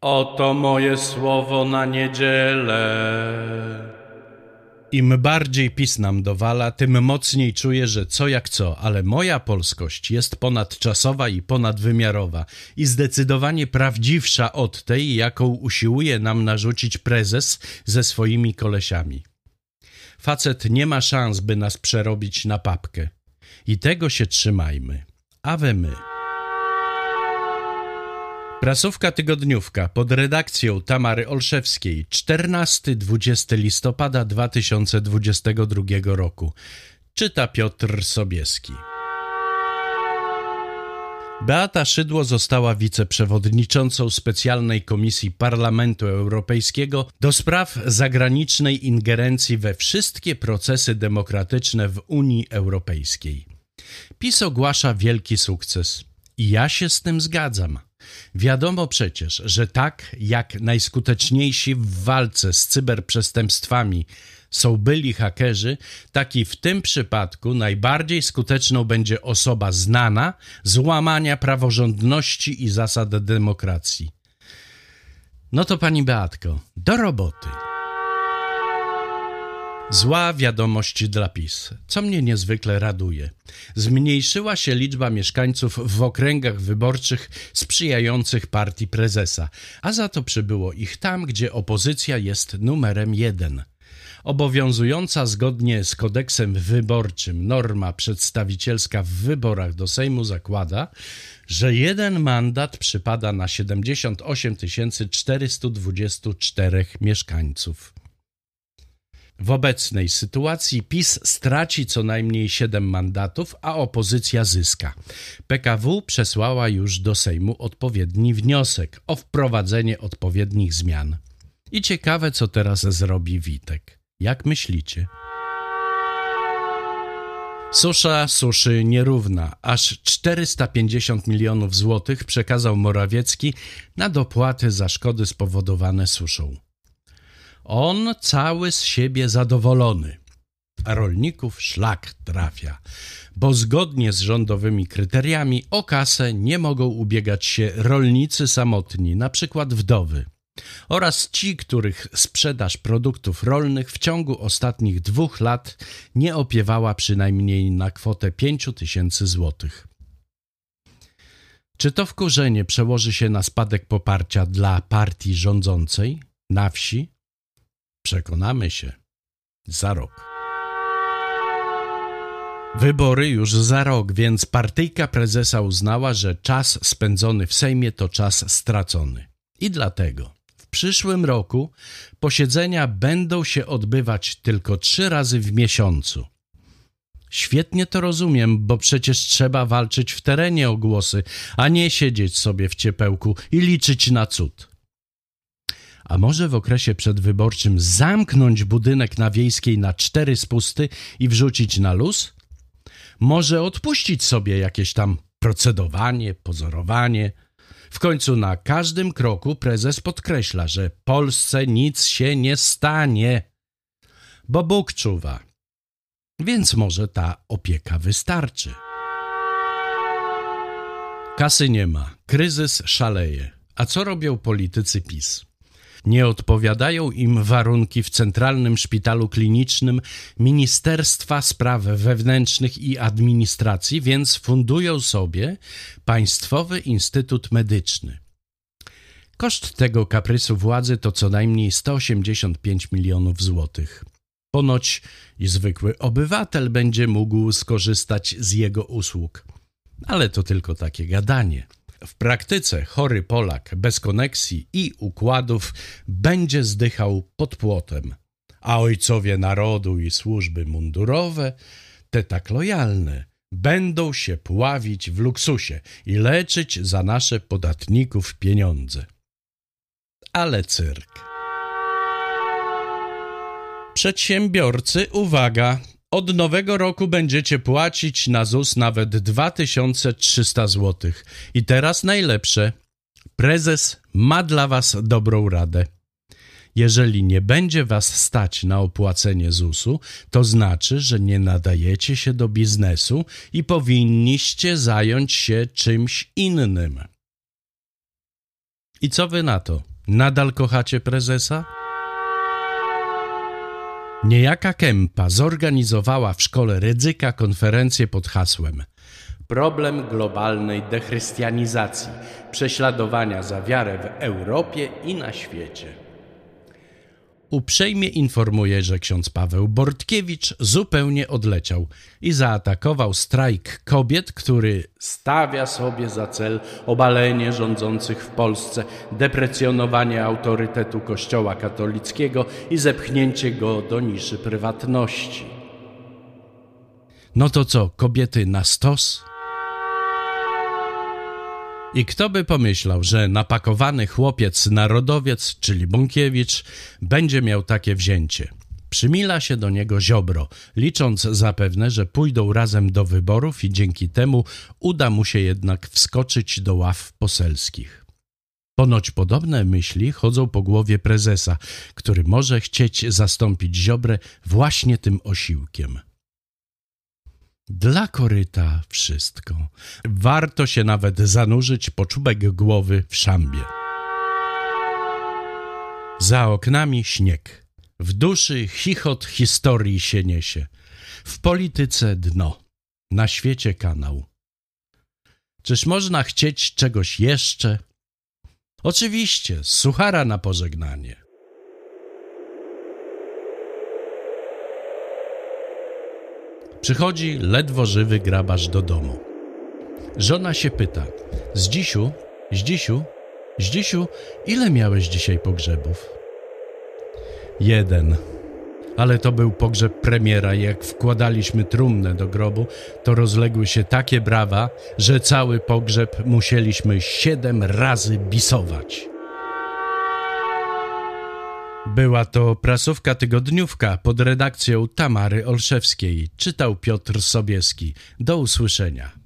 Oto moje słowo na niedzielę. Im bardziej PiS nam dowala, tym mocniej czuję, że co jak co, ale moja polskość jest ponadczasowa i ponadwymiarowa i zdecydowanie prawdziwsza od tej, jaką usiłuje nam narzucić prezes ze swoimi kolesiami. Facet nie ma szans, by nas przerobić na papkę. I tego się trzymajmy. A we my. Prasówka tygodniówka pod redakcją Tamary Olszewskiej 14-20 listopada 2022 roku. Czyta Piotr Sobieski. Beata Szydło została wiceprzewodniczącą specjalnej komisji Parlamentu Europejskiego do spraw zagranicznej ingerencji we wszystkie procesy demokratyczne w Unii Europejskiej. PiS ogłasza wielki sukces. I ja się z tym zgadzam. Wiadomo przecież, że tak jak najskuteczniejsi w walce z cyberprzestępstwami są byli hakerzy, tak i w tym przypadku najbardziej skuteczną będzie osoba znana z łamania praworządności i zasad demokracji. No to pani Beatko, do roboty. Zła wiadomość dla PiS, co mnie niezwykle raduje. Zmniejszyła się liczba mieszkańców w okręgach wyborczych sprzyjających partii prezesa, a za to przybyło ich tam, gdzie opozycja jest numerem jeden. Obowiązująca zgodnie z kodeksem wyborczym norma przedstawicielska w wyborach do Sejmu zakłada, że jeden mandat przypada na 78 424 mieszkańców. W obecnej sytuacji PiS straci co najmniej 7 mandatów, a opozycja zyska. PKW przesłała już do Sejmu odpowiedni wniosek o wprowadzenie odpowiednich zmian. I ciekawe, co teraz zrobi Witek. Jak myślicie? Susza suszy nierówna. Aż 450 milionów złotych przekazał Morawiecki na dopłaty za szkody spowodowane suszą. On cały z siebie zadowolony, a rolników szlak trafia, bo zgodnie z rządowymi kryteriami o kasę nie mogą ubiegać się rolnicy samotni, na przykład wdowy, oraz ci, których sprzedaż produktów rolnych w ciągu ostatnich dwóch lat nie opiewała przynajmniej na kwotę 5 tysięcy złotych. Czy to wkurzenie przełoży się na spadek poparcia dla partii rządzącej na wsi? Przekonamy się za rok. Wybory już za rok, więc partyjka prezesa uznała, że czas spędzony w Sejmie to czas stracony. I dlatego w przyszłym roku posiedzenia będą się odbywać tylko trzy razy w miesiącu. Świetnie to rozumiem, bo przecież trzeba walczyć w terenie o głosy, a nie siedzieć sobie w ciepełku i liczyć na cud. A może w okresie przedwyborczym zamknąć budynek na wiejskiej na cztery spusty i wrzucić na luz? Może odpuścić sobie jakieś tam procedowanie, pozorowanie? W końcu na każdym kroku prezes podkreśla, że Polsce nic się nie stanie, bo Bóg czuwa. Więc może ta opieka wystarczy. Kasy nie ma, kryzys szaleje. A co robią politycy PiS? Nie odpowiadają im warunki w Centralnym Szpitalu Klinicznym Ministerstwa Spraw Wewnętrznych i Administracji, więc fundują sobie Państwowy Instytut Medyczny. Koszt tego kaprysu władzy to co najmniej 185 milionów złotych. Ponoć i zwykły obywatel będzie mógł skorzystać z jego usług. Ale to tylko takie gadanie. W praktyce chory Polak bez koneksji i układów będzie zdychał pod płotem, a ojcowie narodu i służby mundurowe, te tak lojalne, będą się pławić w luksusie i leczyć za nasze podatników pieniądze. Ale cyrk. Przedsiębiorcy, uwaga, od nowego roku będziecie płacić na ZUS nawet 2300 zł. I teraz najlepsze. Prezes ma dla Was dobrą radę. Jeżeli nie będzie Was stać na opłacenie ZUS-u, to znaczy, że nie nadajecie się do biznesu i powinniście zająć się czymś innym. I co Wy na to? Nadal kochacie prezesa? Niejaka Kępa zorganizowała w szkole Rydzyka konferencję pod hasłem Problem globalnej dechrystianizacji, prześladowania za wiarę w Europie i na świecie. Uprzejmie informuję, że ksiądz Paweł Bortkiewicz zupełnie odleciał i zaatakował strajk kobiet, który stawia sobie za cel obalenie rządzących w Polsce, deprecjonowanie autorytetu Kościoła katolickiego i zepchnięcie go do niszy prywatności. No to co, kobiety na stos? I kto by pomyślał, że napakowany chłopiec narodowiec, czyli Bąkiewicz, będzie miał takie wzięcie. Przymila się do niego Ziobro, licząc zapewne, że pójdą razem do wyborów i dzięki temu uda mu się jednak wskoczyć do ław poselskich. Ponoć podobne myśli chodzą po głowie prezesa, który może chcieć zastąpić Ziobrę właśnie tym osiłkiem. Dla koryta wszystko. Warto się nawet zanurzyć po czubek głowy w szambie. Za oknami śnieg. W duszy chichot historii się niesie. W polityce dno. Na świecie kanał. Czyż można chcieć czegoś jeszcze? Oczywiście, suchara na pożegnanie. Przychodzi ledwo żywy grabarz do domu. Żona się pyta: Zdzisiu, Zdzisiu, Zdzisiu, ile miałeś dzisiaj pogrzebów? Jeden. Ale to był pogrzeb premiera i jak wkładaliśmy trumnę do grobu, to rozległy się takie brawa, że cały pogrzeb musieliśmy siedem razy bisować. Była to prasówka tygodniówka pod redakcją Tamary Olszewskiej. Czytał Piotr Sobieski. Do usłyszenia.